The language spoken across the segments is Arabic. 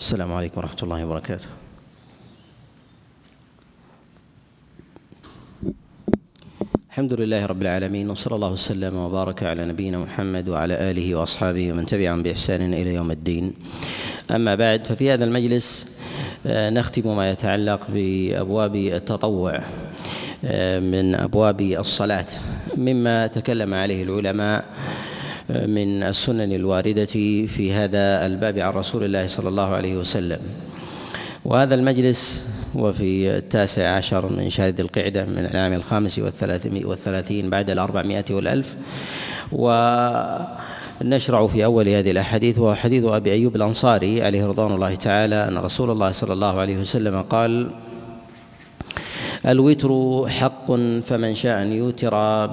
السلام عليكم ورحمة الله وبركاته. الحمد لله رب العالمين وصلى الله وسلم وبارك على نبينا محمد وعلى آله وأصحابه ومن تبعهم بإحسان إلى يوم الدين. أما بعد ففي هذا المجلس آه، نختم ما يتعلق بأبواب التطوع آه، من أبواب الصلاة. مما تكلم عليه العلماء من السنن الواردة في هذا الباب عن رسول الله صلى الله عليه وسلم. وهذا المجلس وفي التاسع عشر من شهر ذي القعدة من العام الخامس والثلاثين بعد الأربعمائة والألف. ونشرع في أول هذه الأحاديث وهو حديث أبي أيوب الأنصاري عليه رضوان الله تعالى أن رسول الله صلى الله عليه وسلم قال الوتر حق فمن شاء أن يوتر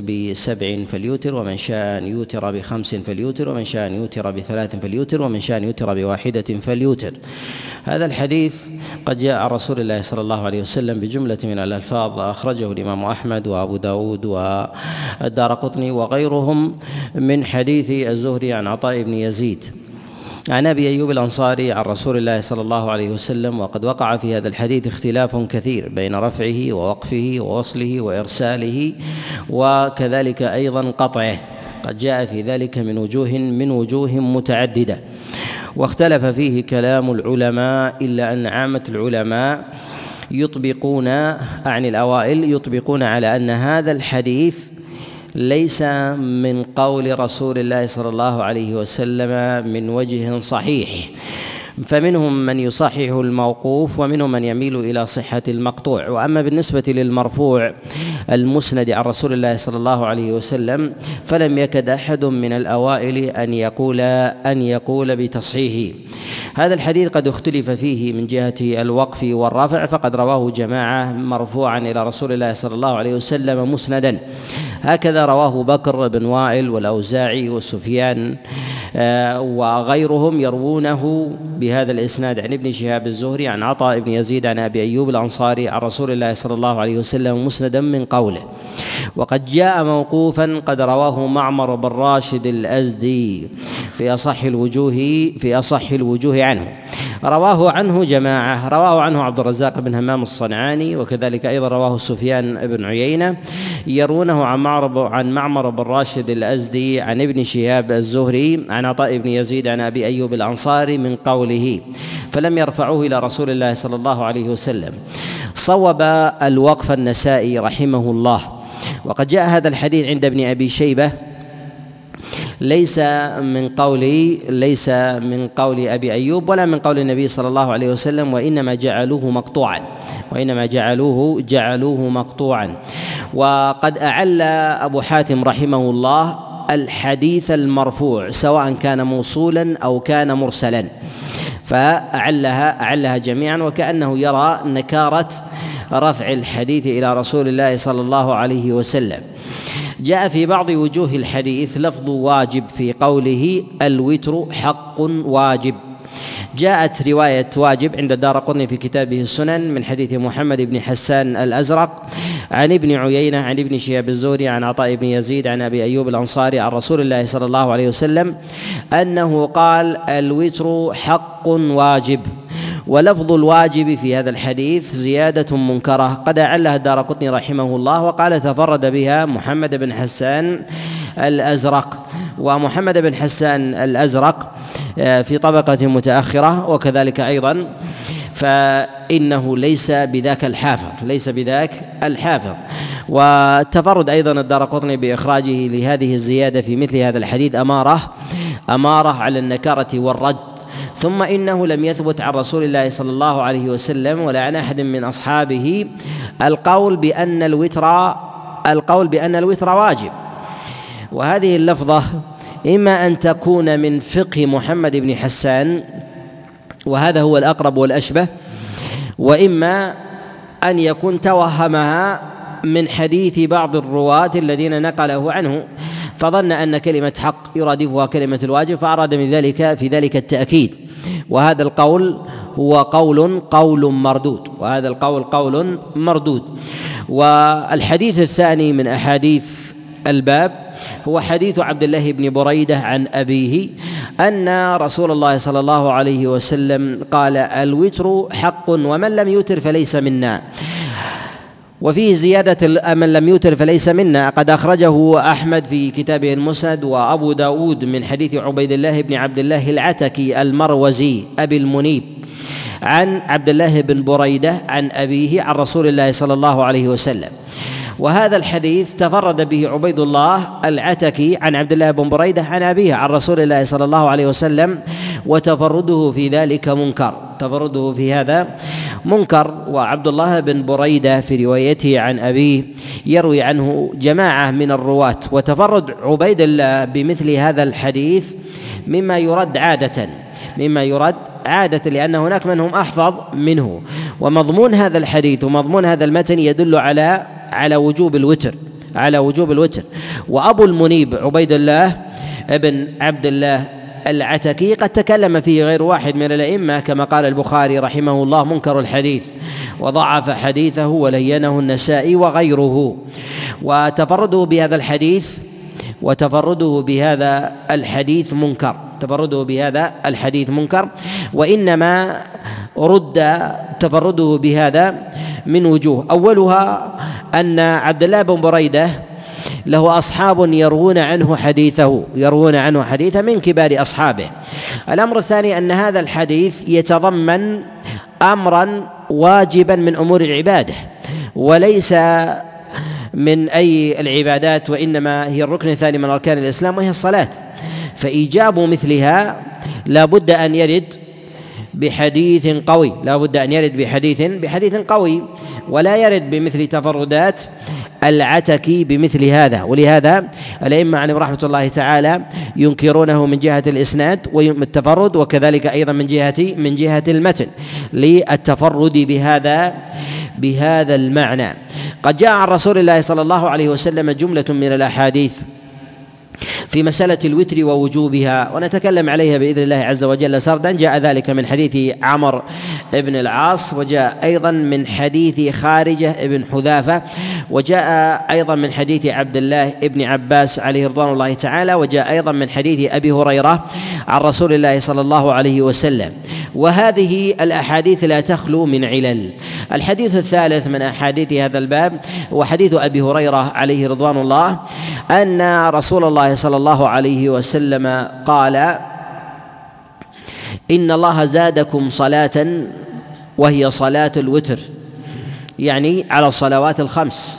بسبع فليوتر ومن شاء أن يوتر بخمس فليوتر ومن شاء أن يوتر بثلاث فليوتر ومن شاء أن يوتر بواحدة فليوتر. هذا الحديث قد جاء رسول الله صلى الله عليه وسلم بجملة من الألفاظ أخرجه الإمام أحمد وأبو داود والدار قطني وغيرهم من حديث الزهري عن عطاء بن يزيد. عن أبي أيوب الأنصاري عن رسول الله صلى الله عليه وسلم وقد وقع في هذا الحديث اختلاف كثير بين رفعه ووقفه ووصله وإرساله وكذلك أيضا قطعه. قد جاء في ذلك من وجوه من وجوه متعددة. واختلف فيه كلام العلماء إلا أن عامة العلماء يطبقون عن الأوائل يطبقون على أن هذا الحديث ليس من قول رسول الله صلى الله عليه وسلم من وجه صحيح. فمنهم من يصحح الموقوف ومنهم من يميل إلى صحة المقطوع. وأما بالنسبة للمرفوع المسند عن رسول الله صلى الله عليه وسلم فلم يكد أحد من الأوائل أن يقول أن يقول بتصحيحه. هذا الحديث قد اختلف فيه من جهة الوقف والرفع فقد رواه جماعة مرفوعا إلى رسول الله صلى الله عليه وسلم مسندا. هكذا رواه بكر بن وائل والأوزاعي وسفيان آه، وغيرهم يروونه بهذا الإسناد عن ابن شهاب الزهري عن عطاء بن يزيد عن أبي أيوب الأنصاري عن رسول الله صلى الله عليه وسلم مسندا من قوله. وقد جاء موقوفا قد رواه معمر بن راشد الأزدي في أصح الوجوه في أصح الوجوه عنه. رواه عنه جماعة رواه عنه عبد الرزاق بن همام الصنعاني وكذلك أيضا رواه سفيان بن عيينة يرونه عن معمر عن معمر بن راشد الأزدي عن ابن شهاب الزهري عن عطاء بن يزيد عن أبي أيوب الأنصاري من قوله فلم يرفعوه إلى رسول الله صلى الله عليه وسلم صوب الوقف النسائي رحمه الله. وقد جاء هذا الحديث عند ابن أبي شيبة ليس من قول ليس من قول أبي أيوب ولا من قول النبي صلى الله عليه وسلم وإنما جعلوه مقطوعا وإنما جعلوه جعلوه مقطوعا. وقد أعل أبو حاتم رحمه الله الحديث المرفوع سواء كان موصولا أو كان مرسلا. فأعلها أعلها جميعا وكأنه يرى نكارة رفع الحديث إلى رسول الله صلى الله عليه وسلم. جاء في بعض وجوه الحديث لفظ واجب في قوله الوتر حق واجب. جاءت رواية واجب عند الدار قطني في كتابه السنن من حديث محمد بن حسان الأزرق عن ابن عيينة عن ابن شهاب الزهري عن عطاء بن يزيد عن أبي أيوب الأنصاري عن رسول الله صلى الله عليه وسلم أنه قال الوتر حق واجب. ولفظ الواجب في هذا الحديث زيادة منكرة. قد أعلها الدار قطني رحمه الله وقال تفرد بها محمد بن حسان الأزرق. ومحمد بن حسان الأزرق آه، في طبقة متأخرة وكذلك أيضا فإنه ليس بذاك الحافظ ليس بذاك الحافظ. والتفرد أيضا الدار قطني بإخراجه لهذه الزيادة في مثل هذا الحديث أمارة أمارة على النكارة والرد. ثم إنه لم يثبت عن رسول الله صلى الله عليه وسلم ولا عن أحد من أصحابه القول بأن الوتر القول بأن الوتر واجب. وهذه اللفظة إما أن تكون من فقه محمد بن حسان وهذا هو الأقرب والأشبه وإما أن يكون توهمها من حديث بعض الرواة الذين نقله عنه. فظن أن كلمة حق يرادفها كلمة الواجب فأراد من ذلك في ذلك التأكيد. وهذا القول هو قول قول مردود وهذا القول قول مردود. والحديث الثاني من أحاديث الباب هو حديث عبد الله بن بريدة عن أبيه أن رسول الله صلى الله عليه وسلم قال الوتر حق ومن لم يوتر فليس منا. وفيه زيادة من لم يوتر فليس منا. قد أخرجه أحمد في كتابه المسند وأبو داود من حديث عبيد الله بن عبد الله العتكي المروزي أبي المنيب عن عبد الله بن بريدة عن أبيه عن رسول الله صلى الله عليه وسلم. وهذا الحديث تفرد به عبيد الله العتكي عن عبد الله بن بريدة عن أبيه عن رسول الله صلى الله عليه وسلم وتفرده في ذلك منكر. تفرده في هذا منكر. وعبد الله بن بريدة في روايته عن أبيه يروي عنه جماعة من الرواة. وتفرد عبيد الله بمثل هذا الحديث مما يرد عادة مما يرد عادة لأن هناك من هم أحفظ منه. ومضمون هذا الحديث ومضمون هذا المتن يدل على على وجوب الوتر على وجوب الوتر. وأبو المنيب عبيد الله ابن عبد الله العتكي قد تكلم فيه غير واحد من الأئمة كما قال البخاري رحمه الله منكر الحديث. وضعف حديثه ولينه النسائي وغيره. وتفرده بهذا الحديث وتفرده بهذا الحديث منكر. تفرده بهذا الحديث منكر. وإنما رد تفرده بهذا من وجوه. أولها أن عبد الله بن بريدة له أصحاب يروون عنه حديثه يروون عنه حديثه من كبار أصحابه. الأمر الثاني أن هذا الحديث يتضمن أمرا واجبا من أمور العبادة وليس من أي العبادات وإنما هي الركن الثاني من أركان الإسلام وهي الصلاة. فإيجاب مثلها لا بد أن يرد بحديث قوي. لا بد أن يرد بحديث بحديث قوي. ولا يرد بمثل تفردات العتكي بمثل هذا. ولهذا الأئمة عليهم رحمة الله تعالى ينكرونه من جهة الإسناد والتفرد وكذلك أيضا من جهة من جهة المتن للتفرد بهذا بهذا المعنى. قد جاء عن رسول الله صلى الله عليه وسلم جملة من الأحاديث. في مسألة الوتر ووجوبها ونتكلم عليها بإذن الله عز وجل. سردا جاء ذلك من حديث عمر بن العاص وجاء أيضا من حديث خارجة بن حذافة وجاء أيضا من حديث عبد الله بن عباس عليه رضوان الله تعالى وجاء أيضا من حديث أبي هريرة عن رسول الله صلى الله عليه وسلم. وهذه الأحاديث لا تخلو من علل. الحديث الثالث من أحاديث هذا الباب هو حديث أبي هريرة عليه رضوان الله أن رسول الله صلى الله عليه وسلم قال إن الله زادكم صلاة وهي صلاة الوتر يعني على الصلوات الخمس.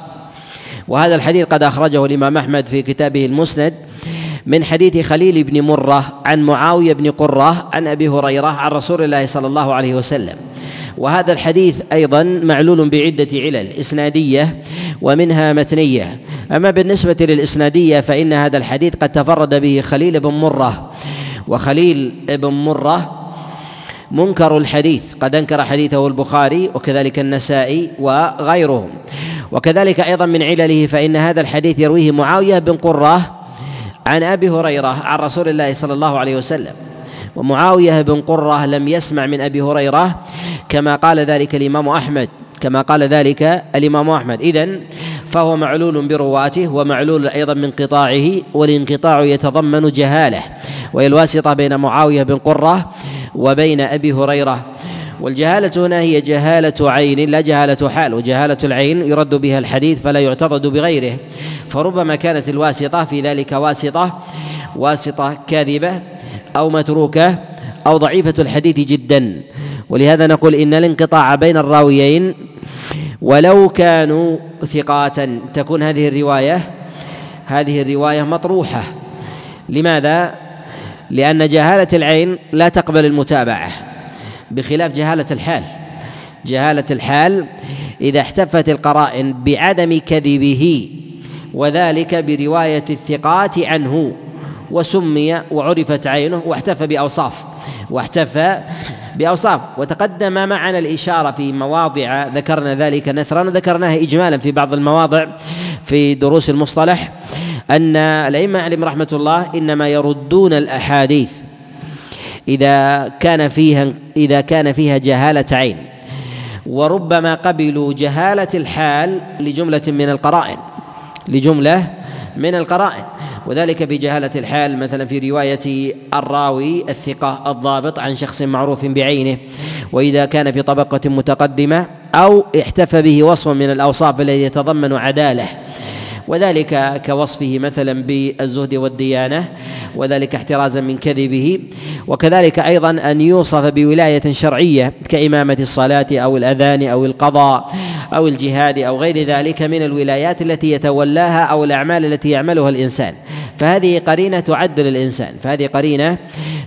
وهذا الحديث قد أخرجه الإمام أحمد في كتابه المسند من حديث خليل بن مرة عن معاوية بن قرة عن أبي هريرة عن رسول الله صلى الله عليه وسلم. وهذا الحديث أيضا معلول بعدة علل إسنادية ومنها متنية. أما بالنسبة للإسنادية فإن هذا الحديث قد تفرد به خليل بن مرة. وخليل بن مرة منكر الحديث قد أنكر حديثه البخاري وكذلك النسائي وغيرهم. وكذلك أيضا من علله فإن هذا الحديث يرويه معاوية بن قرة عن أبي هريرة عن رسول الله صلى الله عليه وسلم. ومعاوية بن قرة لم يسمع من أبي هريرة كما قال ذلك الإمام أحمد. كما قال ذلك الإمام أحمد. اذا فهو معلول برواته ومعلول أيضا من قطاعه والانقطاع يتضمن جهاله. وهي الواسطه بين معاوية بن قرة وبين أبي هريرة. والجهالة هنا هي جهالة عين لا جهالة حال. وجهالة العين يرد بها الحديث فلا يعتضد بغيره. فربما كانت الواسطة في ذلك واسطة واسطة كاذبة أو متروكة أو ضعيفة الحديث جدا. ولهذا نقول إن الانقطاع بين الراويين ولو كانوا ثقات تكون هذه الرواية هذه الرواية مطروحة. لماذا؟ لأن جهالة العين لا تقبل المتابعة بخلاف جهالة الحال. جهالة الحال إذا احتفت القرائن بعدم كذبه وذلك برواية الثقات عنه وسمي وعرفت عينه واحتفى بأوصاف واحتفى بأوصاف. وتقدم معنا الإشارة في مواضع. ذكرنا ذلك نثرا ذكرناها إجمالا في بعض المواضع في دروس المصطلح. أن الأئمة عليهم رحمة الله إنما يردون الأحاديث إذا كان فيها إذا كان فيها جهالة عين. وربما قبلوا جهالة الحال لجملة من القرائن لجملة من القرائن. وذلك بجهالة الحال مثلا في رواية الراوي الثقة الضابط عن شخص معروف بعينه وإذا كان في طبقة متقدمة أو احتفى به وصف من الأوصاف الذي يتضمن عدالة. وذلك كوصفه مثلا بالزهد والديانة وذلك احترازا من كذبه وكذلك أيضا أن يوصف بولاية شرعية كإمامة الصلاة أو الأذان أو القضاء أو الجهاد أو غير ذلك من الولايات التي يتولاها أو الأعمال التي يعملها الإنسان. فهذه قرينة تعدل الإنسان فهذه قرينة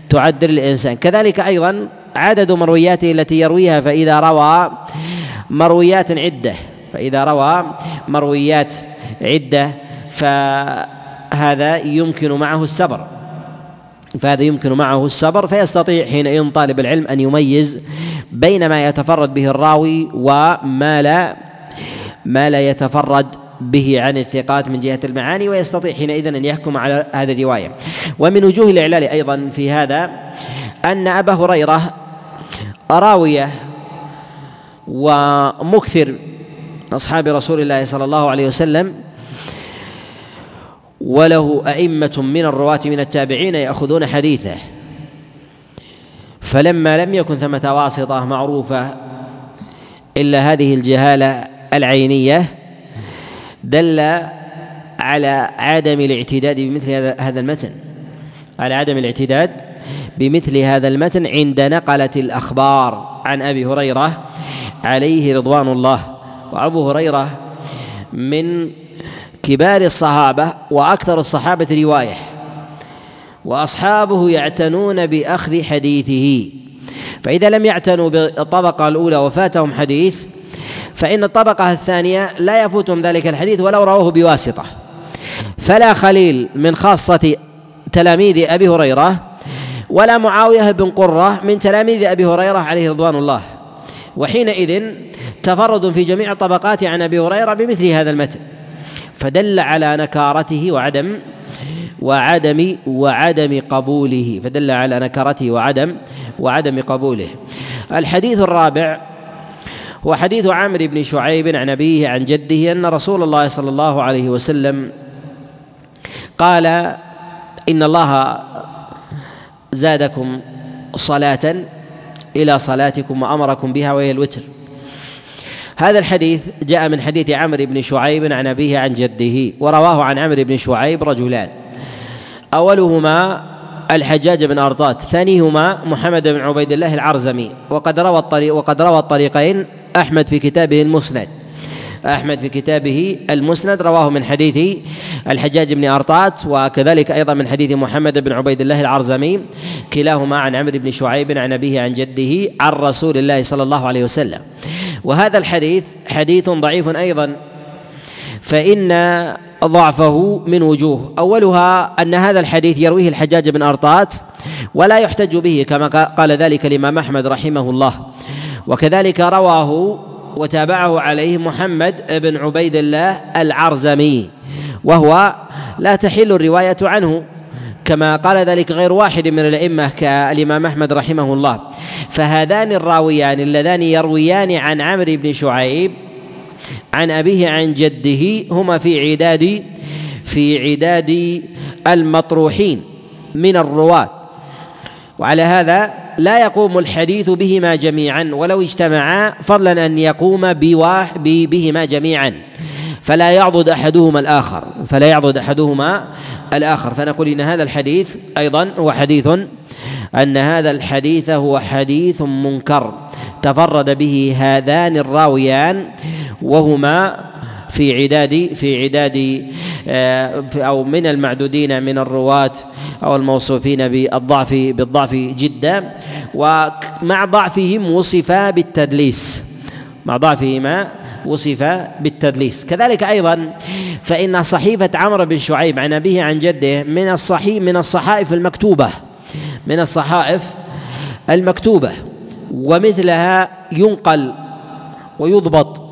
تعدل الإنسان. كذلك أيضا عدد مروياته التي يرويها فإذا روى مرويات عدة فإذا روى مرويات عدة فهذا يمكن معه السبر فهذا يمكن معه السبر فيستطيع حينئذ طالب العلم أن يميز بين ما يتفرد به الراوي وما لا ما لا يتفرد به عن الثقات من جهة المعاني ويستطيع حينئذ أن يحكم على هذه الرواية. ومن وجوه الإعلال أيضا في هذا أن أبا هريرة راوية ومكثر أصحاب رسول الله صلى الله عليه وسلم وله أئمة من الرواة من التابعين يأخذون حديثه. فلما لم يكن ثمة واسطة معروفة إلا هذه الجهالة العينية دل على عدم الاعتداد بمثل هذا المتن. على عدم الاعتداد بمثل هذا المتن عند نقلة الأخبار عن أبي هريرة عليه رضوان الله. وأبو هريرة من كبار الصحابة وأكثر الصحابة رواية. وأصحابه يعتنون بأخذ حديثه. فإذا لم يعتنوا بالطبقة الأولى وفاتهم حديث فإن الطبقة الثانية لا يفوتهم ذلك الحديث ولو رواه بواسطة. فلا خليل من خاصة تلاميذ أبي هريرة ولا معاوية بن قرة من تلاميذ أبي هريرة عليه رضوان الله. وحينئذ تفرد في جميع الطبقات عن أبي هريرة بمثل هذا المتن. فدل على نكارته وعدم وعدم وعدم قبوله. فدل على نكارته وعدم وعدم قبوله. الحديث الرابع هو حديث عامر بن شعيب عن أبيه عن جده أن رسول الله صلى الله عليه وسلم قال إن الله زادكم صلاة إلى صلاتكم وأمركم بها وهي الوتر. هذا الحديث جاء من حديث عمرو بن شعيب عن أبيه عن جده ورواه عن عمرو بن شعيب رجلان. أولهما الحجاج بن أرطات ثانيهما محمد بن عبيد الله العرزمي وقد روى الطريق وقد روى الطريقين أحمد في كتابه المسند. أحمد في كتابه المسند رواه من حديث الحجاج بن أرطات وكذلك أيضا من حديث محمد بن عبيد الله العرزمي كلاهما عن عمرو بن شعيب عن أبيه عن جده عن رسول الله صلى الله عليه وسلم. وهذا الحديث حديث ضعيف أيضا فإن ضعفه من وجوه. أولها أن هذا الحديث يرويه الحجاج بن أرطات ولا يحتج به كما قال ذلك الإمام أحمد رحمه الله. وكذلك رواه وتابعه عليه محمد بن عبيد الله العرزمي وهو لا تحل الرواية عنه كما قال ذلك غير واحد من الأئمة كالإمام أحمد رحمه الله. فهذان الراويان اللذان يرويان عن عمرو بن شعيب عن أبيه عن جده هما في عداد في عداد المطروحين من الرواة. وعلى هذا لا يقوم الحديث بهما جميعا ولو اجتمعا فضلا أن يقوم بهما جميعا. فلا يعضد أحدهما الآخر فلا يعضد أحدهما الآخر. فنقول إن هذا الحديث أيضا هو حديث أن هذا الحديث هو حديث منكر. تفرد به هذان الراويان وهما في عداد في عداد آه، أو من المعدودين من الرواة أو الموصوفين بالضعف بالضعف جدا. ومع ضعفهم وصفا بالتدليس مع ضعفهما وصف بالتدليس. كذلك أيضا فإن صحيفة عمرو بن شعيب عن أبيه عن جده من الصحيح من الصحائف المكتوبة من الصحائف المكتوبة. ومثلها ينقل ويضبط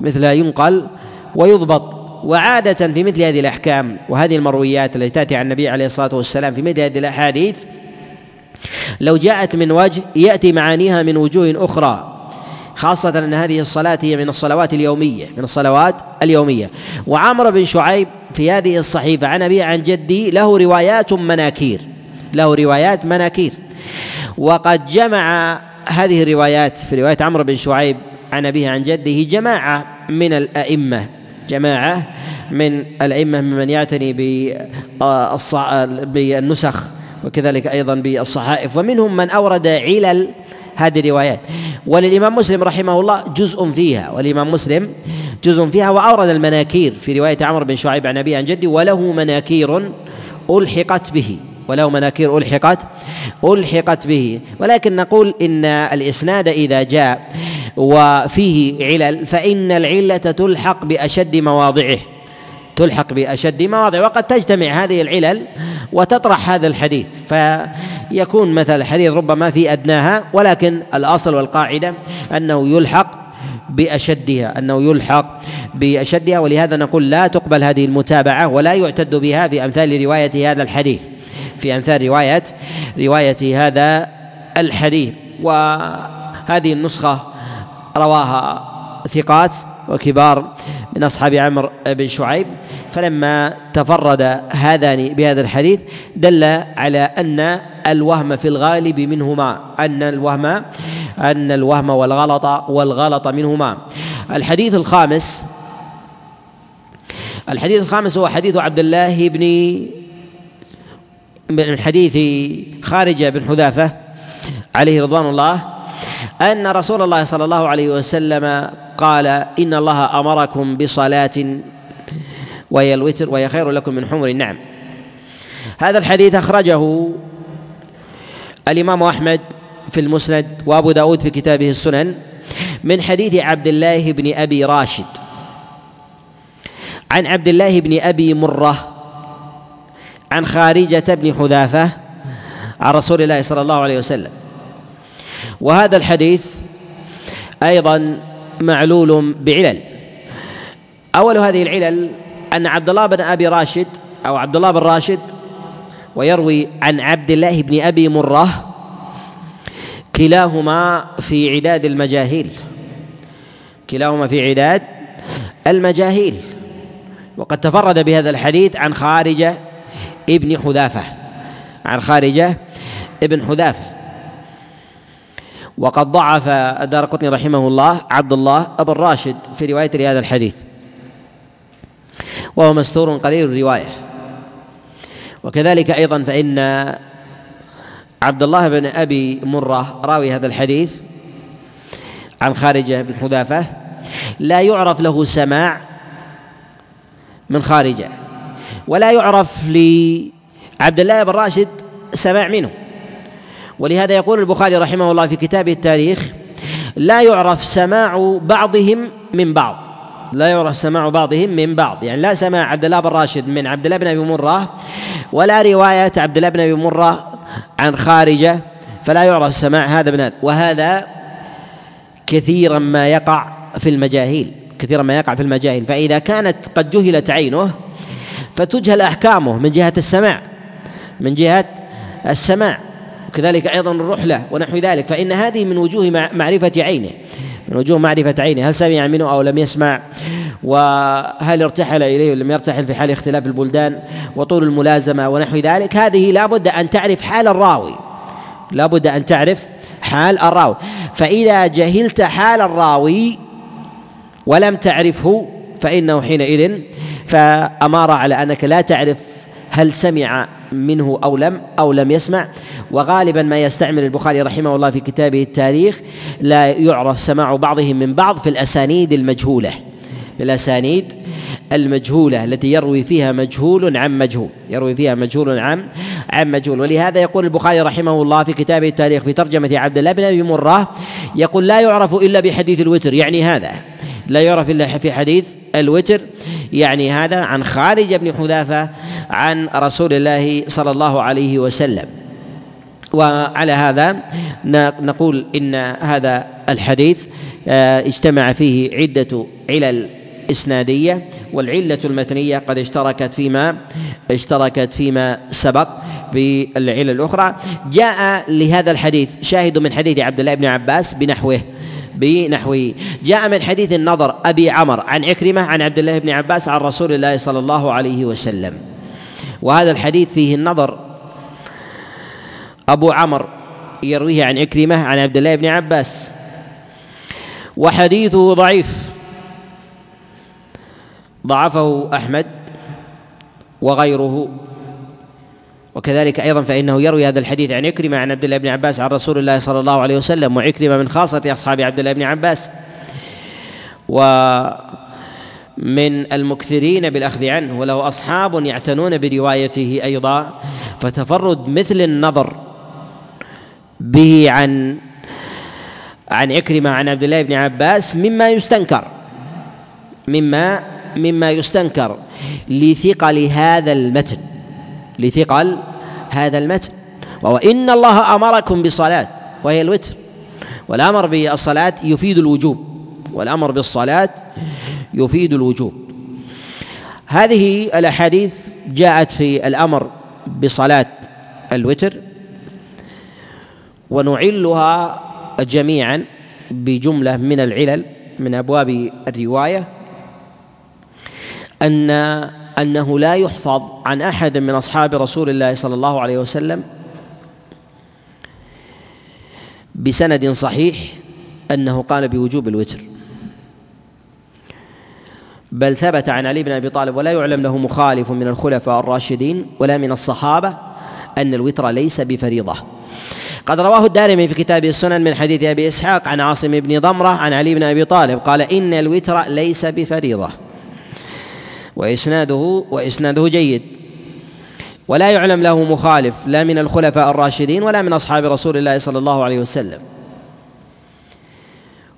مثلها ينقل ويضبط وعادة في مثل هذه الأحكام وهذه المرويات التي تأتي عن النبي عليه الصلاة والسلام في مثل هذه الأحاديث لو جاءت من وجه يأتي معانيها من وجوه أخرى خاصة أن هذه الصلاة هي من الصلوات اليومية من الصلوات اليومية. وعمر بن شعيب في هذه الصحيفة عن أبي عن جدي له روايات مناكير له روايات مناكير. وقد جمع هذه الروايات في رواية عمرو بن شعيب عن أبيه عن جده جماعة من الأئمة. جماعة من الأئمة ممن يعتني بالنسخ وكذلك أيضا بالصحائف ومنهم من أورد علل هذه الروايات. وللإمام مسلم رحمه الله جزء فيها والإمام مسلم جزء فيها وأورد المناكير في رواية عمرو بن شعيب عن أبي عن جدي وله مناكير ألحقت به وله مناكير ألحقت ألحقت به. ولكن نقول إن الإسناد إذا جاء وفيه علل فإن العلة تلحق بأشد مواضعه. تلحق بأشد مواضع. وقد تجتمع هذه العلل وتطرح هذا الحديث. فيكون مثل الحديث ربما في أدناها ولكن الأصل والقاعدة أنه يلحق بأشدها أنه يلحق بأشدها. ولهذا نقول لا تقبل هذه المتابعة ولا يعتد بها في أمثال رواية هذا الحديث. في أمثال رواية رواية هذا الحديث. وهذه النسخة رواها ثقات وكبار من أصحاب عمرو بن شعيب فلما تفرد هذان بهذا الحديث دل على أن الوهم في الغالب منهما أن الوهم أن الوهم والغلط والغلط منهما. الحديث الخامس الحديث الخامس هو حديث عبد الله بن من حديث خارجة بن حذافة عليه رضوان الله أن رسول الله صلى الله عليه وسلم قال إن الله أمركم بصلاة وهي الوتر وهي خير لكم من حمر النعم. هذا الحديث أخرجه الإمام أحمد في المسند وأبو داود في كتابه السنن من حديث عبد الله بن أبي راشد. عن عبد الله بن أبي مرة عن خارجة بن حذافة عن رسول الله صلى الله عليه وسلم. وهذا الحديث أيضا معلول بعلل. أول هذه العلل أن عبد الله بن أبي راشد أو عبد الله بن راشد ويروي عن عبد الله بن أبي مرة كلاهما في عداد المجاهيل. كلاهما في عداد المجاهيل. وقد تفرد بهذا الحديث عن خارجة ابن حذافة. عن خارجة ابن حذافة. وقد ضعف الدار قطني رحمه الله عبد الله أبو الراشد في رواية لهذا الحديث. وهو مستور قليل الرواية. وكذلك أيضا فإن عبد الله بن أبي مرة راوي هذا الحديث عن خارجة بن حذافة لا يعرف له سماع من خارجة ولا يعرف لعبد الله بن راشد سماع منه. ولهذا يقول البخاري رحمه الله في كتابه التاريخ لا يعرف سماع بعضهم من بعض. لا يعرف سماع بعضهم من بعض. يعني لا سماع عبد الله بن راشد من عبد الله بن أبي مرة ولا رواية عبد الله بن أبي مرة عن خارجة فلا يعرف سماع هذا من هذا وهذا كثيرا ما يقع في المجاهيل كثيرا ما يقع في المجاهيل. فإذا كانت قد جهلت عينه فتجهل أحكامه من جهة السماع من جهة السماع. وكذلك أيضا الرحلة ونحو ذلك. فإن هذه من وجوه معرفة عينه من وجوه معرفة عينه. هل سمع منه أو لم يسمع؟ وهل ارتحل إليه ولم يرتحل في حال اختلاف البلدان وطول الملازمة ونحو ذلك؟ هذه لا بد أن تعرف حال الراوي. لا بد أن تعرف حال الراوي. فإذا جهلت حال الراوي ولم تعرفه فإنه حينئذ فأمار على أنك لا تعرف هل سمع منه أو لم أو لم يسمع. وغالبا ما يستعمل البخاري رحمه الله في كتابه التاريخ لا يعرف سماع بعضهم من بعض في الأسانيد المجهولة. في الأسانيد المجهولة التي يروي فيها مجهول عن مجهول. يروي فيها مجهول عن عن مجهول. ولهذا يقول البخاري رحمه الله في كتابه التاريخ في ترجمة عبد الله بن أبي مرة يقول لا يعرف إلا بحديث الوتر. يعني هذا. لا يعرف إلا في حديث الوتر. يعني هذا عن خارج بن حذافة عن رسول الله صلى الله عليه وسلم. وعلى هذا نقول إن هذا الحديث آه، اجتمع فيه عدة علل إسنادية والعلة المتنية قد اشتركت فيما اشتركت فيما سبق بالعلل الأخرى. جاء لهذا الحديث شاهد من حديث عبد الله بن عباس بنحوه. بنحوه جاء من حديث النضر أبي عمر عن عكرمة عن عبد الله بن عباس عن رسول الله صلى الله عليه وسلم. وهذا الحديث فيه النظر أبو عمر يرويه عن عكرمة عن عبد الله بن عباس. وحديثه ضعيف. ضعفه أحمد وغيره. وكذلك أيضا فإنه يروي هذا الحديث عن عكرمة عن عبد الله بن عباس عن رسول الله صلى الله عليه وسلم وعكرمة من خاصة أصحاب عبد الله بن عباس. ومن المكثرين بالأخذ عنه وله أصحاب يعتنون بروايته أيضا فتفرد مثل النظر به عن عن عكرمة عن عبد الله بن عباس مما يستنكر مما مما يستنكر لثقل هذا المتن. لثقل هذا المتن وهو إن الله أمركم بصلاة وهي الوتر والأمر بالصلاة يفيد الوجوب والأمر بالصلاة يفيد الوجوب. هذه الأحاديث جاءت في الأمر بصلاة الوتر ونعلها جميعا بجملة من العلل من أبواب الرواية أن أنه لا يحفظ عن أحد من أصحاب رسول الله صلى الله عليه وسلم بسند صحيح أنه قال بوجوب الوتر. بل ثبت عن علي بن أبي طالب ولا يعلم له مخالف من الخلفاء الراشدين ولا من الصحابة أن الوتر ليس بفريضة. قد رواه الدارمي في كتابه السنن من حديث أبي إسحاق عن عاصم بن ضمرة عن علي بن أبي طالب قال إن الوتر ليس بفريضة. وإسناده وإسناده جيد. ولا يعلم له مخالف لا من الخلفاء الراشدين ولا من أصحاب رسول الله صلى الله عليه وسلم.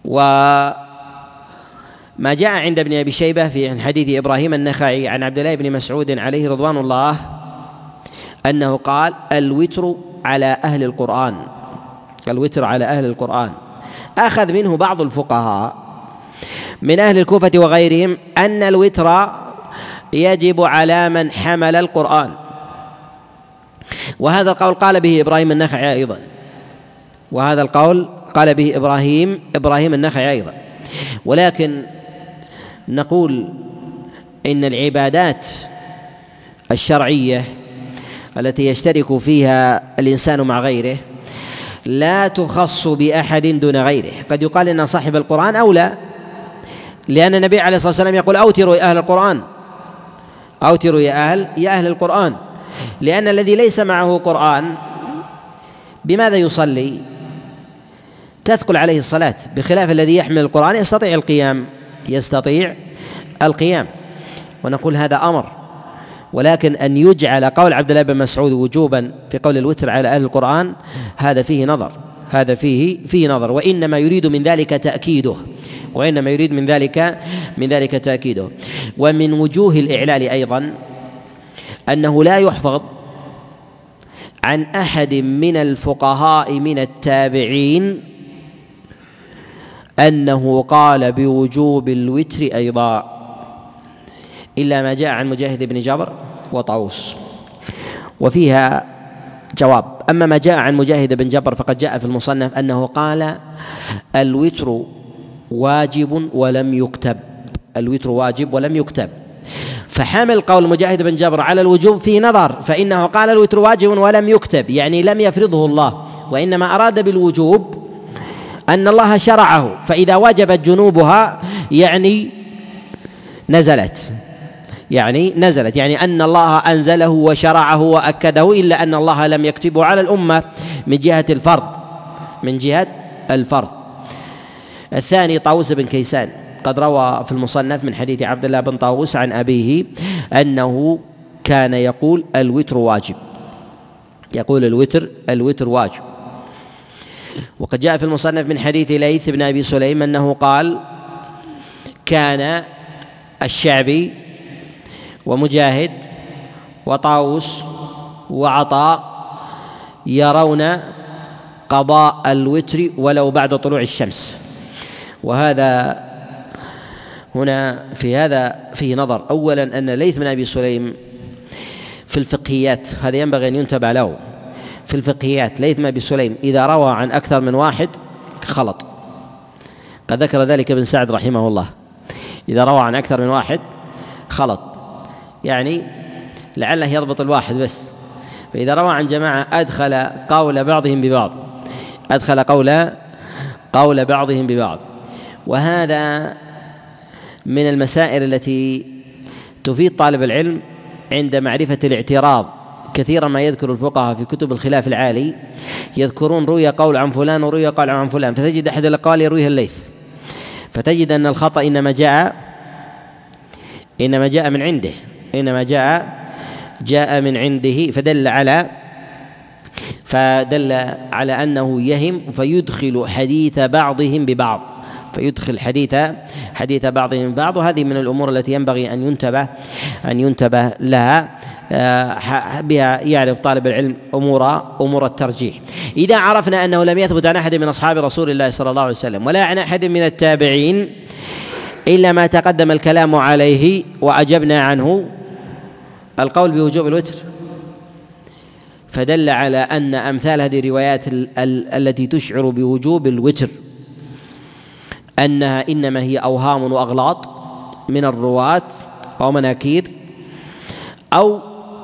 وما جاء عند ابن أبي شيبة في حديث إبراهيم النخعي عن عبد الله بن مسعود عليه رضوان الله أنه قال الوتر على أهل القرآن. الوتر على أهل القرآن. أخذ منه بعض الفقهاء من أهل الكوفة وغيرهم أن الوتر يجب على من حمل القرآن. وهذا القول قال به إبراهيم النخعي أيضا. وهذا القول قال به إبراهيم إبراهيم النخعي أيضا. ولكن نقول إن العبادات الشرعية التي يشترك فيها الإنسان مع غيره لا تخص بأحد دون غيره. قد يقال إن صاحب القرآن أولى لأن النبي عليه الصلاة والسلام يقول أوتروا أهل القرآن. أوتروا يا أهل يا أهل القرآن. لأن الذي ليس معه قرآن بماذا يصلي؟ تثقل عليه الصلاة. بخلاف الذي يحمل القرآن يستطيع القيام يستطيع القيام. ونقول هذا أمر. ولكن أن يجعل قول عبد الله بن مسعود وجوبا في قول الوتر على أهل القرآن هذا فيه نظر. هذا فيه فيه نظر. وإنما يريد من ذلك تأكيده. وإنما يريد من ذلك من ذلك تأكيده. ومن وجوه الإعلال أيضا أنه لا يحفظ عن أحد من الفقهاء من التابعين أنه قال بوجوب الوتر أيضا إلا ما جاء عن مجاهد بن جبر وطاووس. وفيها جواب. أما ما جاء عن مجاهد بن جبر فقد جاء في المصنف أنه قال الوتر واجب ولم يكتب. الوتر واجب ولم يكتب. فحمل قول مجاهد بن جبر على الوجوب فيه نظر فإنه قال الوتر واجب ولم يكتب يعني لم يفرضه الله وإنما أراد بالوجوب أن الله شرعه فإذا وجبت جنوبها يعني نزلت. يعني نزلت يعني أن الله أنزله وشرعه وأكده إلا أن الله لم يكتبه على الأمة من جهة الفرض. من جهة الفرض. الثاني طاووس بن كيسان. قد روى في المصنف من حديث عبد الله بن طاووس عن أبيه أنه كان يقول الوتر واجب. يقول الوتر الوتر واجب. وقد جاء في المصنف من حديث ليث بن أبي سليم أنه قال كان الشعبي ومجاهد وطاووس وعطاء يرون قضاء الوتر ولو بعد طلوع الشمس. وهذا هنا في هذا فيه نظر. اولا أن ليث بن أبي سليم في الفقهيات هذا ينبغي أن ينتبه له. في الفقهيات ليث بن أبي سليم إذا روى عن أكثر من واحد خلط. قد ذكر ذلك ابن سعد رحمه الله. إذا روى عن أكثر من واحد خلط. يعني لعله يضبط الواحد بس. فإذا روى عن جماعة أدخل قول بعضهم ببعض. أدخل قول قول بعضهم ببعض. وهذا من المسائل التي تفيد طالب العلم عند معرفة الاعتراض. كثيرا ما يذكر الفقهاء في كتب الخلاف العالي يذكرون روي قول عن فلان وروي قول عن فلان فتجد أحد الأقوال يرويها الليث. فتجد أن الخطأ إنما جاء إنما جاء من عنده إنما جاء جاء من عنده فدل على فدل على أنه يهم فيدخل حديث بعضهم ببعض. فيدخل حديث حديث بعضهم ببعض وهذه من الأمور التي ينبغي أن ينتبه أن ينتبه لها آه، بها يعرف طالب العلم أمور أمور الترجيح. إذا عرفنا أنه لم يثبت عن أحد من أصحاب رسول الله صلى الله عليه وسلم ولا عن أحد من التابعين إلا ما تقدم الكلام عليه وأجبنا عنه القول بوجوب الوتر. فدل على أن أمثال هذه الروايات ال- ال- التي تشعر بوجوب الوتر. أنها إنما هي أوهام وأغلاط من الرواة أو مناكير أو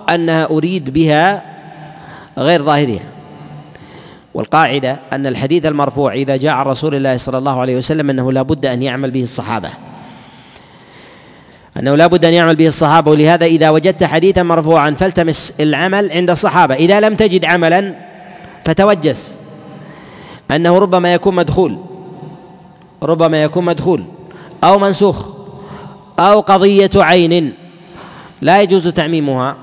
أنها أريد بها غير ظاهرها. والقاعدة أن الحديث المرفوع إذا جاء عن رسول الله صلى الله عليه وسلم أنه لا بد أن يعمل به الصحابة. أنه لا بد أن يعمل به الصحابة ولهذا إذا وجدت حديثا مرفوعا فالتمس العمل عند الصحابة. إذا لم تجد عملا فتوجس أنه ربما يكون مدخول. ربما يكون مدخول أو منسوخ أو قضية عين. لا يجوز تعميمها.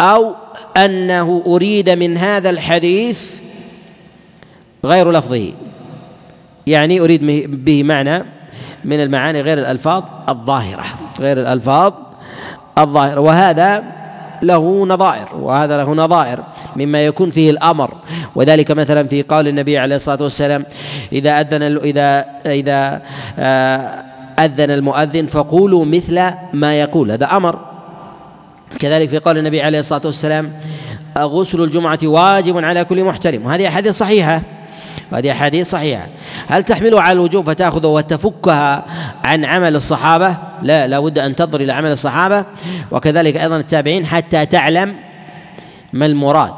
أو أنه أريد من هذا الحديث غير لفظه. يعني أريد به معنى من المعاني غير الألفاظ الظاهرة. غير الألفاظ الظاهرة. وهذا له نظائر وهذا له نظائر مما يكون فيه الأمر. وذلك مثلا في قول النبي عليه الصلاة والسلام إذا أذن إذا إذا آه، أذن المؤذن فقولوا مثل ما يقول. هذا أمر. كذلك في قول النبي عليه الصلاة والسلام غسل الجمعة واجب على كل محترم. وهذه أحاديث صحيحة. وهذه أحاديث صحيحة. هل تحملها على الوجوب فتأخذ وتفكها عن عمل الصحابة؟ لا لا بد أن تنظر إلى عمل الصحابة. وكذلك أيضا التابعين حتى تعلم ما المراد.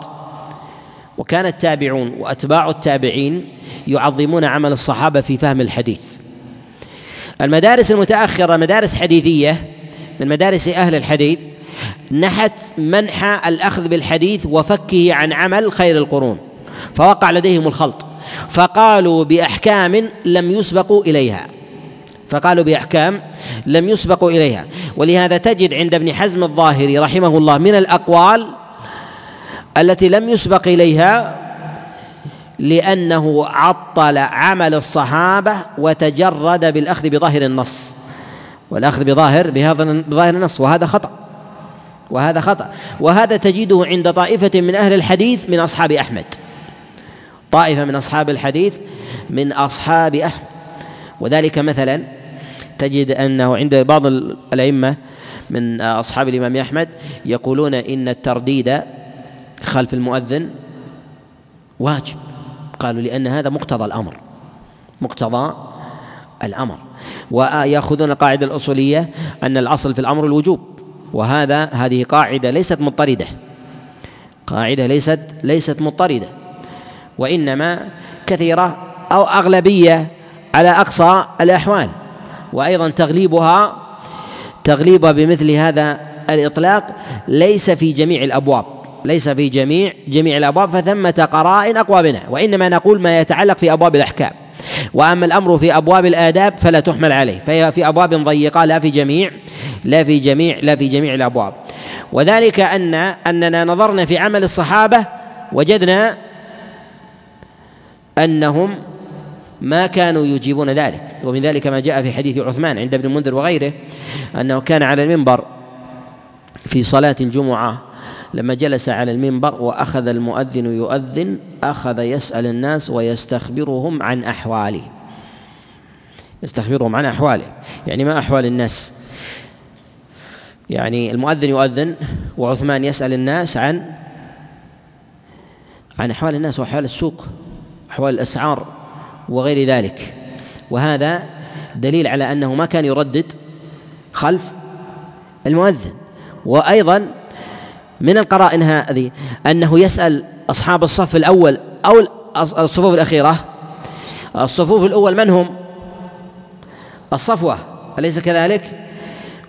وكان التابعون وأتباع التابعين يعظمون عمل الصحابة في فهم الحديث. المدارس المتأخرة مدارس حديثية من مدارس أهل الحديث نحت منح الأخذ بالحديث وفكه عن عمل خير القرون فوقع لديهم الخلط. فقالوا بأحكام لم يسبقوا إليها. فقالوا بأحكام لم يسبقوا إليها. ولهذا تجد عند ابن حزم الظاهري رحمه الله من الأقوال التي لم يسبق إليها لأنه عطل عمل الصحابة وتجرد بالأخذ بظاهر النص. والأخذ بظاهر بهذا بظاهر النص. وهذا خطأ. وهذا خطأ. وهذا تجده عند طائفة من أهل الحديث من أصحاب أحمد. طائفة من أصحاب الحديث من أصحاب أحمد وذلك مثلا تجد أنه عند بعض الأئمة من أصحاب الإمام أحمد يقولون إن الترديد خلف المؤذن واجب. قالوا لأن هذا مقتضى الأمر. مقتضى الأمر. ويأخذون القاعدة الأصولية أن الأصل في الأمر الوجوب. وهذا هذه قاعدة ليست مضطردة. قاعدة ليست ليست مضطردة. وإنما كثيرة أو أغلبية على أقصى الأحوال. وأيضا تغليبها تغليبها بمثل هذا الإطلاق ليس في جميع الأبواب ليس في جميع جميع الأبواب فثمة قرائن أقوى منها وإنما نقول ما يتعلق في أبواب الأحكام. وأما الأمر في أبواب الآداب فلا تحمل عليه فهي في أبواب ضيقة لا في جميع لا في جميع لا في جميع الأبواب. وذلك أن أننا نظرنا في عمل الصحابة وجدنا أنهم ما كانوا يجيبون ذلك. ومن ذلك ما جاء في حديث عثمان عند ابن المنذر وغيره أنه كان على المنبر في صلاة الجمعة لما جلس على المنبر وأخذ المؤذن يؤذن أخذ يسأل الناس ويستخبرهم عن أحواله. يستخبرهم عن أحواله. يعني ما أحوال الناس؟ يعني المؤذن يؤذن وعثمان يسأل الناس عن عن أحوال الناس وأحوال السوق. أحوال الأسعار وغير ذلك وهذا دليل على أنه ما كان يردد خلف المؤذن وأيضا من القرائن هذه أنه يسأل أصحاب الصف الأول أو الصفوف الأخيرة الصفوف الأول من هم؟ الصفوة أليس كذلك؟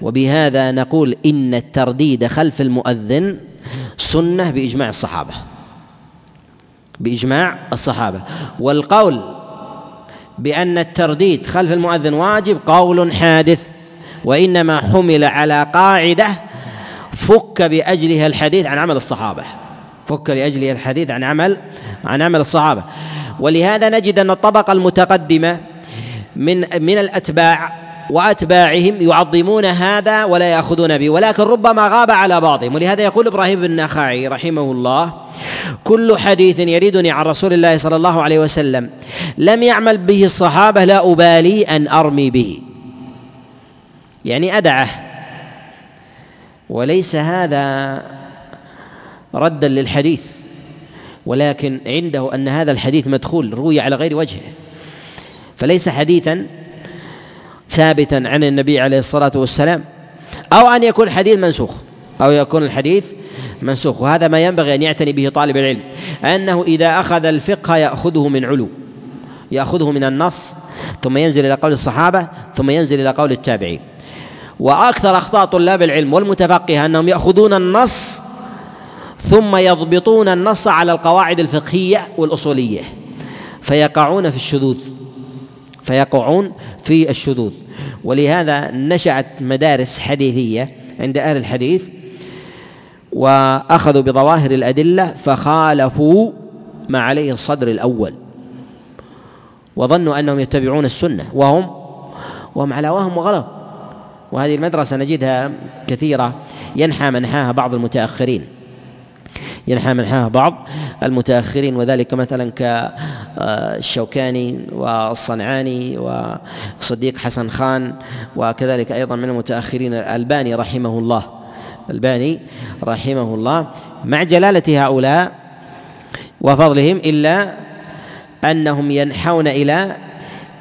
وبهذا نقول إن الترديد خلف المؤذن سنة بإجماع الصحابة بإجماع الصحابة. والقول بأن الترديد خلف المؤذن واجب قول حادث وإنما حمل على قاعدة فك بأجلها الحديث عن عمل الصحابة. فك لأجلها الحديث عن عمل عن عمل الصحابة. ولهذا نجد أن الطبقة المتقدمة من من الأتباع وأتباعهم يعظمون هذا ولا يأخذون به ولكن ربما غاب على بعضهم. ولهذا يقول إبراهيم بن نخعي رحمه الله كل حديث يريدني عن رسول الله صلى الله عليه وسلم. لم يعمل به الصحابة لا أبالي أن أرمي به. يعني أدعه. وليس هذا ردا للحديث. ولكن عنده أن هذا الحديث مدخول روي على غير وجهه. فليس حديثا ثابتا عن النبي عليه الصلاة والسلام أو أن يكون الحديث منسوخ. أو يكون الحديث منسوخ. وهذا ما ينبغي أن يعتني به طالب العلم أنه إذا أخذ الفقه يأخذه من علو يأخذه من النص ثم ينزل إلى قول الصحابة ثم ينزل إلى قول التابعين. وأكثر أخطاء طلاب العلم والمتفقهة أنهم يأخذون النص ثم يضبطون النص على القواعد الفقهية والأصولية فيقعون في الشذوذ فيقعون في الشذوذ. ولهذا نشأت مدارس حديثية عند أهل الحديث وأخذوا بظواهر الأدلة فخالفوا ما عليه الصدر الأول. وظنوا أنهم يتبعون السنة. وهم؟ وهم على وهم وغلط. وهذه المدرسة نجدها كثيرة. ينحى منحاها بعض المتأخرين. ينحى منحاها بعض المتأخرين وذلك مثلا كالشوكاني والصنعاني وصديق حسن خان وكذلك أيضا من المتأخرين الألباني رحمه الله. الباني رحمه الله مع جلالة هؤلاء وفضلهم إلا أنهم ينحون إلى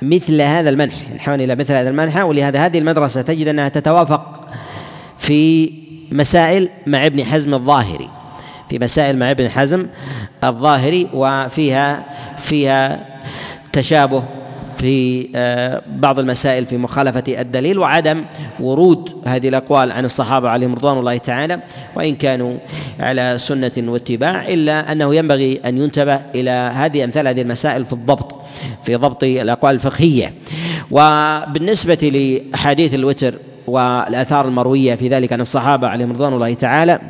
مثل هذا المنح ينحون إلى مثل هذا المنح. ولهذا هذه المدرسة تجد أنها تتوافق في مسائل مع ابن حزم الظاهري في مسائل مع ابن حزم الظاهري وفيها فيها تشابه في آه، بعض المسائل في مخالفة الدليل وعدم ورود هذه الأقوال عن الصحابة عليهم رضوان الله تعالى وإن كانوا على سنة واتباع إلا أنه ينبغي أن ينتبه إلى هذه أمثال هذه المسائل في الضبط في ضبط الأقوال الفقهية. وبالنسبة لأحاديث الوتر والآثار المروية في ذلك عن الصحابة عليهم رضوان الله تعالى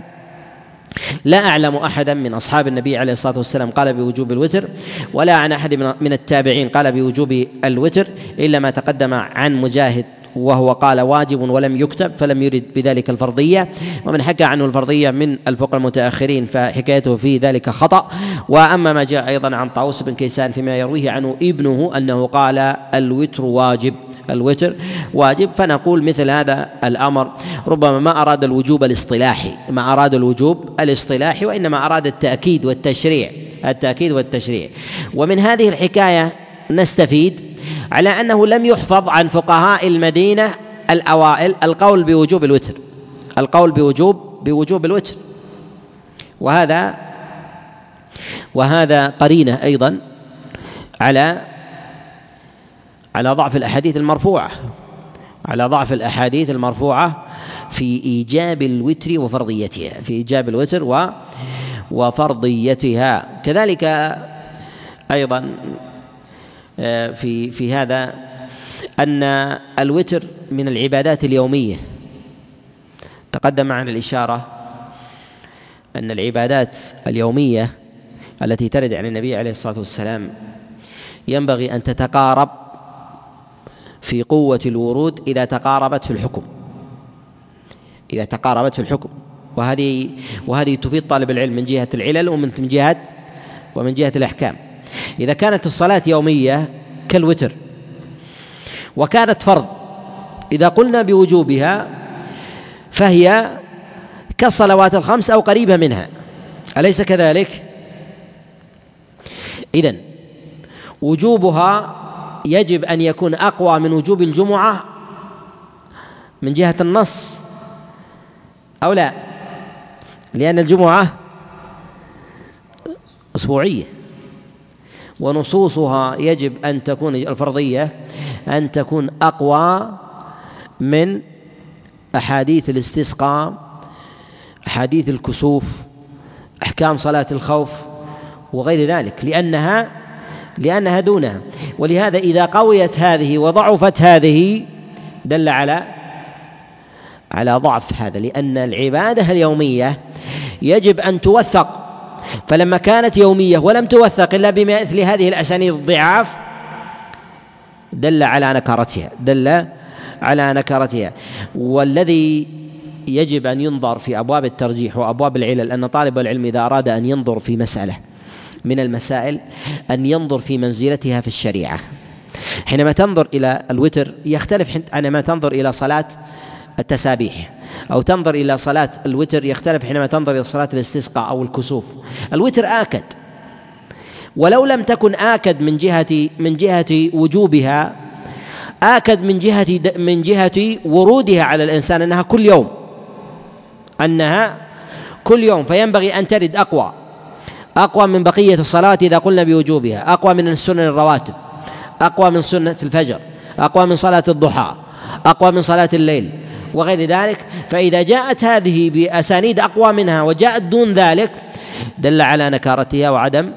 لا أعلم أحدا من أصحاب النبي عليه الصلاة والسلام قال بوجوب الوتر ولا عن أحد من التابعين قال بوجوب الوتر إلا ما تقدم عن مجاهد وهو قال واجب ولم يكتب فلم يرد بذلك الفرضية. ومن حكى عنه الفرضية من الفقهاء المتأخرين فحكايته في ذلك خطأ. وأما ما جاء أيضا عن طاووس بن كيسان فيما يرويه عنه ابنه أنه قال الوتر واجب. الوتر. واجب. فنقول مثل هذا الأمر. ربما ما أراد الوجوب الاصطلاحي. ما أراد الوجوب الاصطلاحي وإنما أراد التأكيد والتشريع. التأكيد والتشريع. ومن هذه الحكاية نستفيد على أنه لم يحفظ عن فقهاء المدينة الأوائل القول بوجوب الوتر. القول بوجوب بوجوب الوتر. وهذا وهذا قرينة أيضا على على ضعف الأحاديث المرفوعة. على ضعف الأحاديث المرفوعة في إيجاب الوتر وفرضيتها. في إيجاب الوتر و وفرضيتها. كذلك أيضا آه، في في هذا أن الوتر من العبادات اليومية. تقدم معنا الإشارة أن العبادات اليومية التي ترد عن النبي عليه الصلاة والسلام ينبغي أن تتقارب في قوة الورود إذا تقاربت في الحكم. إذا تقاربت في الحكم. وهذه وهذه تفيد طالب العلم من جهة العلل ومن من جهة ومن جهة الأحكام. إذا كانت الصلاة يومية كالوتر وكانت فرض إذا قلنا بوجوبها فهي كالصلوات الخمس أو قريبة منها. أليس كذلك؟ إذن وجوبها يجب أن يكون أقوى من وجوب الجمعة من جهة النص أو لا؟ لأن الجمعة أسبوعية. ونصوصها يجب أن تكون الفرضية أن تكون أقوى من أحاديث الاستسقاء أحاديث الكسوف أحكام صلاة الخوف وغير ذلك لأنها لانها دونها ولهذا إذا قويت هذه وضعفت هذه دل على على ضعف هذا لأن العبادة اليومية يجب أن توثق. فلما كانت يومية ولم توثق إلا بمثل هذه الأسانيد الضعاف دل على نكارتها دل على نكارتها والذي يجب أن ينظر في أبواب الترجيح وأبواب العلل أن طالب العلم إذا أراد أن ينظر في مسألة من المسائل أن ينظر في منزلتها في الشريعة. حينما تنظر إلى الوتر يختلف عندما تنظر إلى صلاة التسابيح أو تنظر إلى صلاة الوتر يختلف حينما تنظر إلى صلاة الاستسقاء أو الكسوف. الوتر آكد. ولو لم تكن آكد من جهة من جهة وجوبها آكد من جهة من جهة ورودها على الإنسان أنها كل يوم. أنها كل يوم. فينبغي أن ترد أقوى. أقوى من بقية الصلاة إذا قلنا بوجوبها أقوى من السنن الرواتب أقوى من سنة الفجر أقوى من صلاة الضحى أقوى من صلاة الليل وغير ذلك. فإذا جاءت هذه بأسانيد أقوى منها وجاءت دون ذلك دل على نكارتها وعدم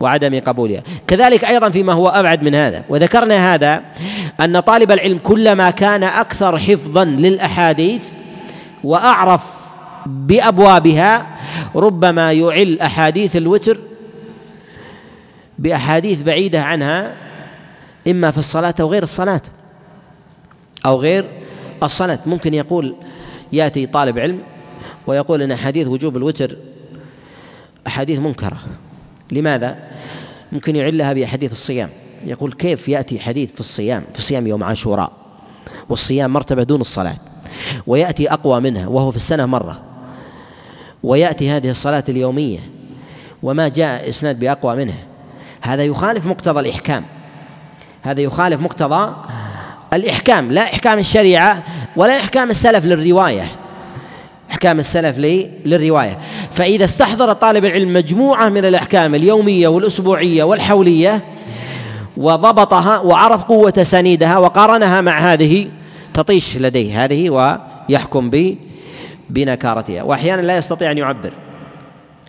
وعدم قبولها. كذلك أيضا فيما هو أبعد من هذا وذكرنا هذا أن طالب العلم كلما كان أكثر حفظا للأحاديث وأعرف بأبوابها ربما يعل أحاديث الوتر بأحاديث بعيدة عنها إما في الصلاة أو غير الصلاة أو غير الصلاة. ممكن يقول يأتي طالب علم ويقول أن أحاديث وجوب الوتر أحاديث منكرة. لماذا؟ ممكن يعلها بأحاديث الصيام. يقول كيف يأتي حديث في الصيام؟ في صيام يوم عاشوراء والصيام مرتبة دون الصلاة ويأتي أقوى منها وهو في السنة مرة. ويأتي هذه الصلاة اليومية وما جاء إسناد بأقوى منها هذا يخالف مقتضى الإحكام. هذا يخالف مقتضى الإحكام. لا إحكام الشريعة ولا إحكام السلف للرواية. إحكام السلف للرواية. فإذا استحضر طالب العلم مجموعة من الأحكام اليومية والأسبوعية والحولية وضبطها وعرف قوة سنيدها وقارنها مع هذه تطيش لديه. هذه ويحكم بنكارتها. وأحيانا لا يستطيع أن يعبر.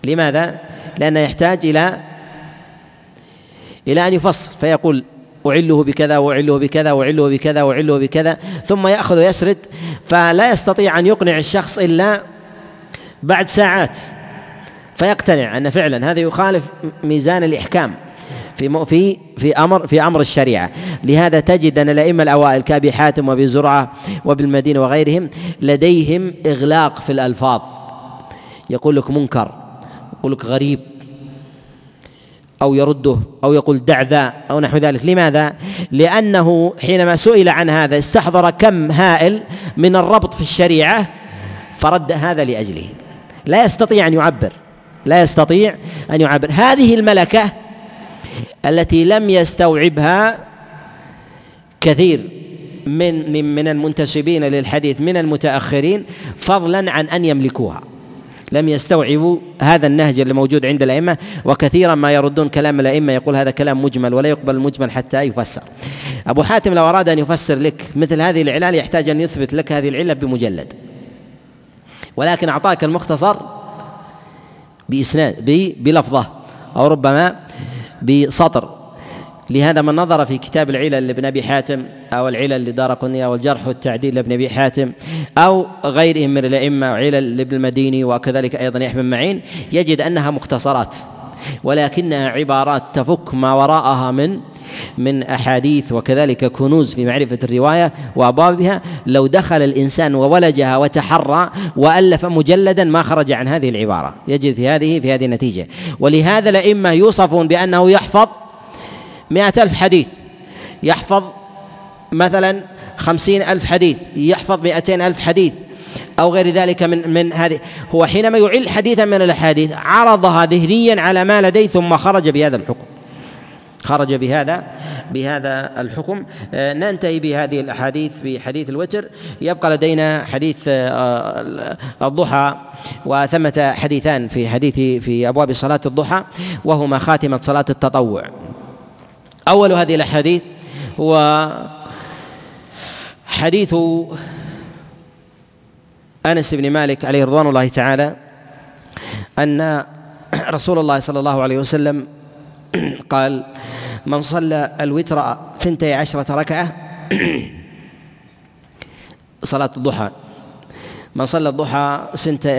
لماذا؟ لأنه يحتاج إلى إلى أن يفصل. فيقول أعله بكذا وأعله بكذا وأعله بكذا وأعله بكذا. ثم يأخذ ويسرد. فلا يستطيع أن يقنع الشخص إلا بعد ساعات. فيقتنع أن فعلا هذا يخالف ميزان الإحكام. في في في أمر في أمر الشريعة. لهذا تجد أن الأئمة الأوائل كأبي حاتم وأبي زرعة وبالمدينه وغيرهم لديهم إغلاق في الألفاظ. يقول لك منكر يقول لك غريب أو يرده أو يقول دع ذا أو نحو ذلك. لماذا؟ لأنه حينما سئل عن هذا استحضر كم هائل من الربط في الشريعة فرد هذا لأجله. لا يستطيع أن يعبر لا يستطيع أن يعبر. هذه الملكة التي لم يستوعبها كثير من من المنتسبين للحديث من المتأخرين فضلا عن أن يملكوها. لم يستوعبوا هذا النهج اللي موجود عند الأئمة وكثيرا ما يردون كلام الأئمة يقول هذا كلام مجمل ولا يقبل المجمل حتى يفسر. أبو حاتم لو أراد أن يفسر لك مثل هذه العلال يحتاج أن يثبت لك هذه العلة بمجلد. ولكن أعطاك المختصر بإسناد بلفظة أو ربما بسطر. لهذا من نظر في كتاب العلل لابن أبي حاتم أو العلل لدار قنية أو الجرح والتعديل لابن أبي حاتم أو غيرهم من الأئمة علل لابن المديني وكذلك أيضا يحيى بن معين يجد أنها مختصرات ولكنها عبارات تفك ما وراءها من من أحاديث وكذلك كنوز في معرفة الرواية وأبوابها. لو دخل الإنسان وولجها وتحرى وألف مجلدا ما خرج عن هذه العبارة. يجد في هذه في هذه النتيجة. ولهذا الأئمة يوصفون بأنه يحفظ مئة ألف حديث. يحفظ مثلا خمسين ألف حديث يحفظ مئتين ألف حديث أو غير ذلك من من هذه. هو حينما يعل حديثا من الأحاديث عرضها ذهنيا على ما لديه ثم خرج بهذا الحكم. خرج بهذا بهذا الحكم. آه، ننتهي بهذه الأحاديث بحديث الوتر. يبقى لدينا حديث آه، الضحى وثمة حديثان في حديث في أبواب صلاة الضحى وهما خاتمة صلاة التطوع. أول هذه الأحاديث هو حديث أنس بن مالك عليه رضوان الله تعالى أن رسول الله صلى الله عليه وسلم قال من صلى الوتر ثنتي عشرة ركعة صلاة الضحى. من صلى الضحى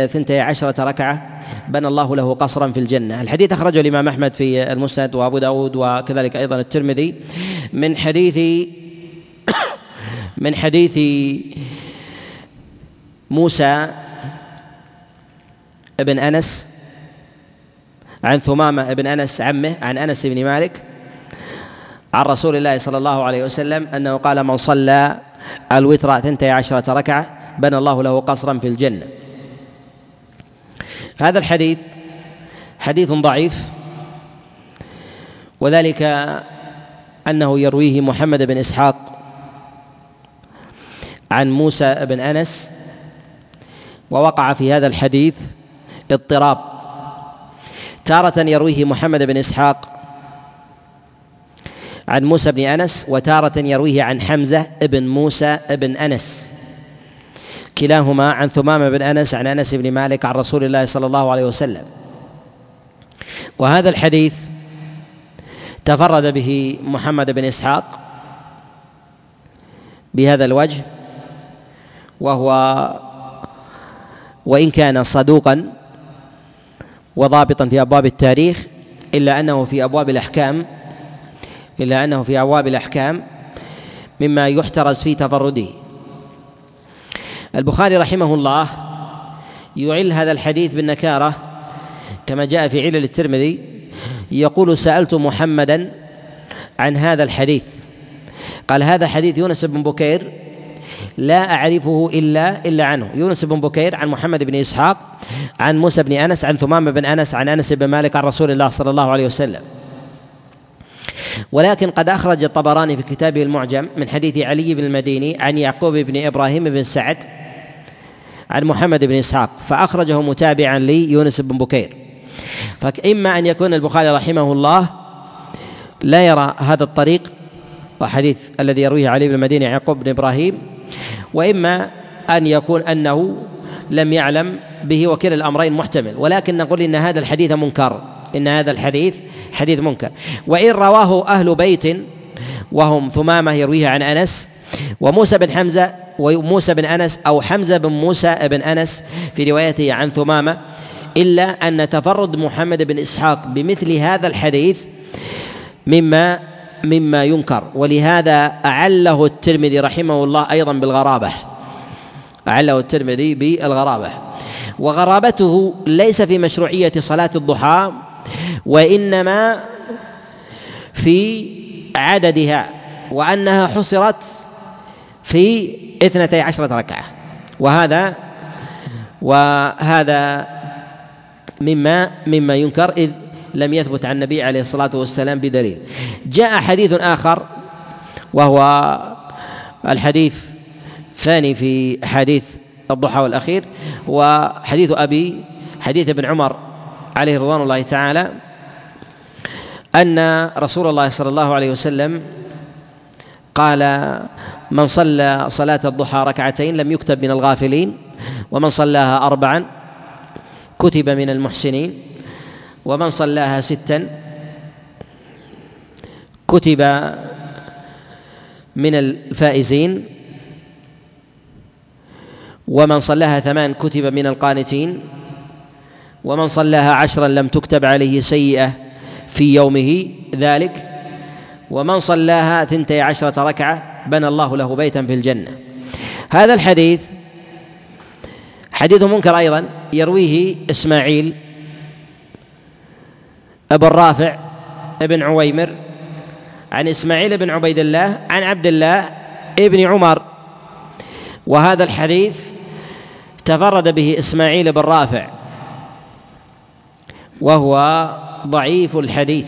ثنتي عشرة ركعة بنى الله له قصرا في الجنة. الحديث أخرجه الإمام أحمد في المسند وأبو داود وكذلك أيضا الترمذي. من حديث من حديث موسى ابن أنس عن ثمامة ابن أنس عمه عن أنس بن مالك عن رسول الله صلى الله عليه وسلم أنه قال من صلى الوتر ثنتي عشرة ركعة بنى الله له قصرا في الجنة. هذا الحديث حديث ضعيف وذلك أنه يرويه محمد بن إسحاق عن موسى بن أنس ووقع في هذا الحديث اضطراب. تارة يرويه محمد بن إسحاق عن موسى بن أنس وتارة يرويه عن حمزة بن موسى بن أنس. كلاهما عن ثمامة بن أنس عن أنس بن مالك عن رسول الله صلى الله عليه وسلم. وهذا الحديث تفرد به محمد بن إسحاق بهذا الوجه وهو وإن كان صدوقا وضابطا في أبواب التاريخ إلا أنه في أبواب الأحكام إلا أنه في أبواب الأحكام مما يحترز في تفرده. البخاري رحمه الله يعل هذا الحديث بالنكارة كما جاء في علل الترمذي يقول سألت محمدا عن هذا الحديث. قال هذا حديث يونس بن بكير لا أعرفه إلا إلا عنه. يونس بن بكير عن محمد بن إسحاق عن موسى بن أنس عن ثمامة بن أنس عن أنس بن مالك عن رسول الله صلى الله عليه وسلم. ولكن قد أخرج الطبراني في كتابه المعجم من حديث علي بن المديني عن يعقوب بن إبراهيم بن سعد عن محمد بن إسحاق فأخرجه متابعا ليونس بن بكير. فإما أن يكون البخاري رحمه الله لا يرى هذا الطريق وحديث الذي يرويه علي بن المديني يعقوب بن إبراهيم وإما أن يكون أنه لم يعلم به وكلا الأمرين محتمل ولكن نقول إن هذا الحديث منكر إن هذا الحديث حديث منكر. وإن رواه أهل بيت وهم ثمامة يرويه عن أنس وموسى بن حمزة وموسى بن أنس أو حمزة بن موسى بن أنس في روايته عن ثمامة إلا أن تفرد محمد بن إسحاق بمثل هذا الحديث مما مما ينكر. ولهذا أعله الترمذي رحمه الله أيضا بالغرابة. أعله الترمذي بالغرابة. وغرابته ليس في مشروعية صلاة الضحى وإنما في عددها وأنها حصرت في اثنتي عشرة ركعة. وهذا وهذا مما مما ينكر. إذ لم يثبت عن النبي عليه الصلاة والسلام بدليل. جاء حديث آخر وهو الحديث الثاني في حديث الضحى والأخير وحديث أبي حديث ابن عمر عليه رضوان الله تعالى أن رسول الله صلى الله عليه وسلم قال من صلى صلاة الضحى ركعتين لم يكتب من الغافلين ومن صلاها اربعا كتب من المحسنين ومن صلاها ستا كتب من الفائزين ومن صلاها ثمان كتب من القانتين ومن صلاها عشرا لم تكتب عليه سيئة في يومه ذلك ومن صلاها ثنتي عشرة ركعة بنى الله له بيتا في الجنة. هذا الحديث حديث منكر أيضا يرويه إسماعيل أبو الرافع ابن عويمر عن إسماعيل بن عبيد الله عن عبد الله ابن عمر. وهذا الحديث تفرد به إسماعيل بن رافع وهو ضعيف الحديث.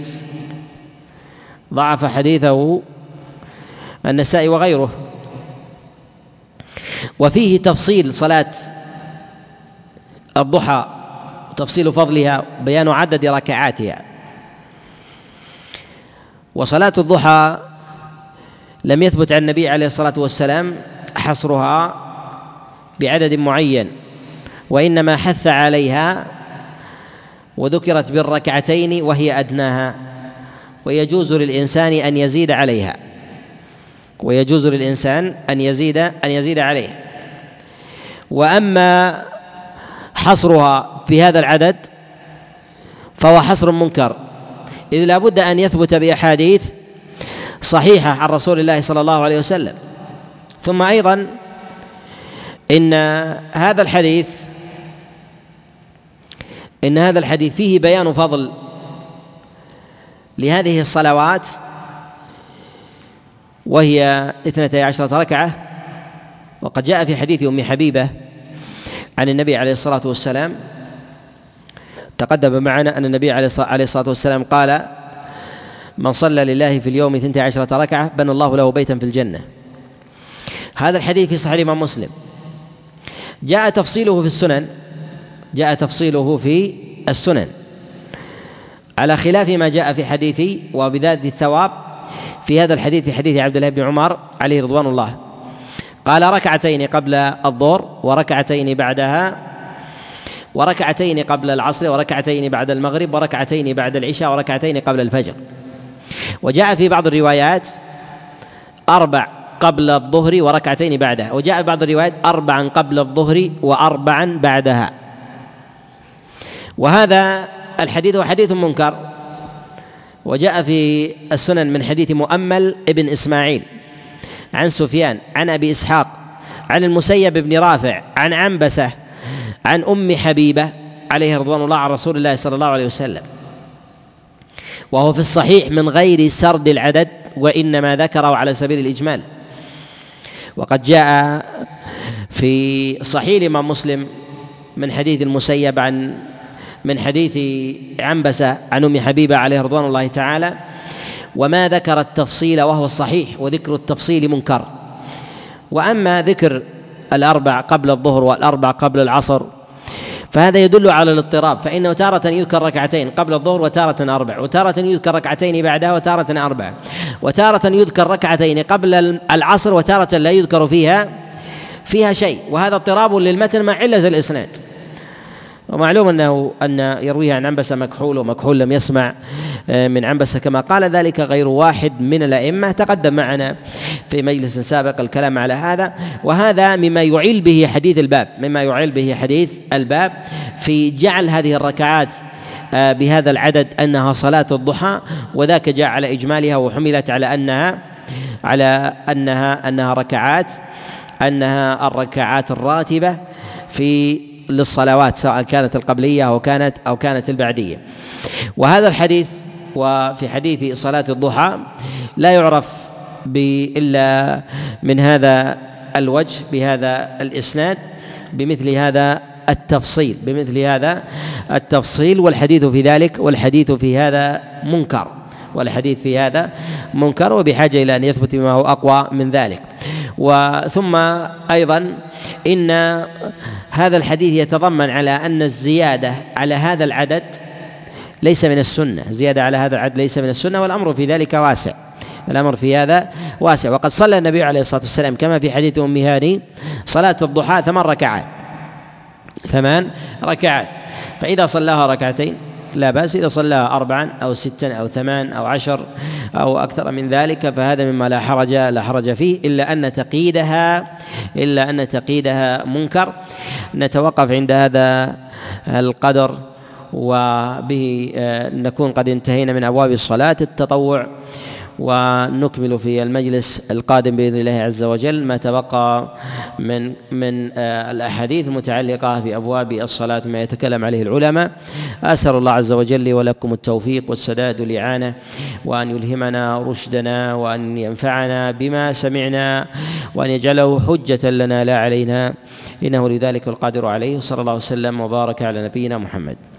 ضعف حديثه النسائي وغيره. وفيه تفصيل صلاة الضحى تفصيل فضلها بيان عدد ركعاتها. وصلاة الضحى لم يثبت عن النبي عليه الصلاة والسلام حصرها بعدد معين وإنما حث عليها وذكرت بالركعتين وهي أدناها ويجوز للإنسان أن يزيد عليها ويجوز للإنسان أن يزيد أن يزيد عليها. وأما حصرها في هذا العدد فهو حصر منكر. إذ لا بد أن يثبت بأحاديث صحيحة عن رسول الله صلى الله عليه وسلم. ثم أيضا إن هذا الحديث إن هذا الحديث فيه بيان فضل لهذه الصلوات وهي اثنتي عشرة ركعة وقد جاء في حديث أم حبيبة عن النبي عليه الصلاة والسلام تقدم معنا أن النبي عليه الصلاة والسلام قال من صلى لله في اليوم اثنتي عشرة ركعة بنى الله له بيتا في الجنة. هذا الحديث في صحيح الإمام مسلم. جاء تفصيله في السنن جاء تفصيله في السنن. على خلاف ما جاء في حديث وبذات الثواب في هذا الحديث في حديث عبد الله بن عمر عليه رضوان الله. قال ركعتين قبل الظهر وركعتين بعدها وركعتين قبل العصر وركعتين بعد المغرب وركعتين بعد العشاء وركعتين قبل الفجر. وجاء في بعض الروايات أربع قبل الظهر وركعتين بعدها. وجاء بعض الروايات أربعا قبل الظهر وأربعا بعدها. وهذا الحديث هو حديث منكر. وجاء في السنن من حديث مؤمل ابن إسماعيل عن سفيان عن أبي إسحاق عن المسيب بن رافع عن عنبسة عن أم حبيبة عليه رضوان الله عن رسول الله صلى الله عليه وسلم. وهو في الصحيح من غير سرد العدد وإنما ذكره على سبيل الإجمال. وقد جاء في صحيح الإمام مسلم من حديث المسيب عن من حديث عنبسة عن أم حبيبة عليه رضوان الله تعالى وما ذكر التفصيل وهو الصحيح وذكر التفصيل منكر. وأما ذكر الأربع قبل الظهر والأربع قبل العصر. فهذا يدل على الاضطراب. فإنه تارة يذكر ركعتين قبل الظهر وتارة أربع وتارة يذكر ركعتين بعدها وتارة أربع وتارة يذكر ركعتين قبل العصر وتارة لا يذكر فيها فيها شيء. وهذا اضطراب للمتن مع علة الإسناد. ومعلوم انه أن يرويه عن عنبسه مكحول ومكحول لم يسمع آه، من عنبسه كما قال ذلك غير واحد من الأئمة. تقدم معنا في مجلس سابق الكلام على هذا. وهذا مما يعيل به حديث الباب مما يعيل به حديث الباب في جعل هذه الركعات آه، بهذا العدد أنها صلاة الضحى وذاك جاء على إجمالها وحملت على انها على انها أنها ركعات أنها الركعات الراتبة في للصلوات سواء كانت القبلية أو كانت أو كانت البعدية. وهذا الحديث وفي حديث صلاة الضحى لا يعرف إلا من هذا الوجه بهذا الإسناد بمثل هذا التفصيل بمثل هذا التفصيل والحديث في ذلك والحديث في هذا منكر والحديث في هذا منكر وبحاجة إلى أن يثبت بما هو أقوى من ذلك. وثم أيضا إن هذا الحديث يتضمن على أن الزيادة على هذا العدد ليس من السنة. زيادة على هذا العدد ليس من السنة والأمر في ذلك واسع. الأمر في هذا واسع. وقد صلى النبي عليه الصلاة والسلام كما في حديث أم هاني صلاة الضحى ثمان ركعات. ثمان ركعات. فإذا صلاها ركعتين لا بأس إذا صلى أربعا أو ستا أو ثمان أو عشر أو أكثر من ذلك فهذا مما لا حرج لا حرج فيه إلا أن تقييدها إلا أن تقييدها منكر. نتوقف عند هذا القدر وبه آه، نكون قد انتهينا من أبواب الصلاة التطوع. ونكمل في المجلس القادم بإذن الله عز وجل ما تبقى من من آه، الأحاديث المتعلقه بأبواب الصلاة ما يتكلم عليه العلماء. أسأل الله عز وجل لي ولكم التوفيق والسداد والإعانة وأن يلهمنا رشدنا وأن ينفعنا بما سمعنا وأن يجعله حجة لنا لا علينا. إنه لذلك القادر عليه. صلى الله وسلم وبارك على نبينا محمد.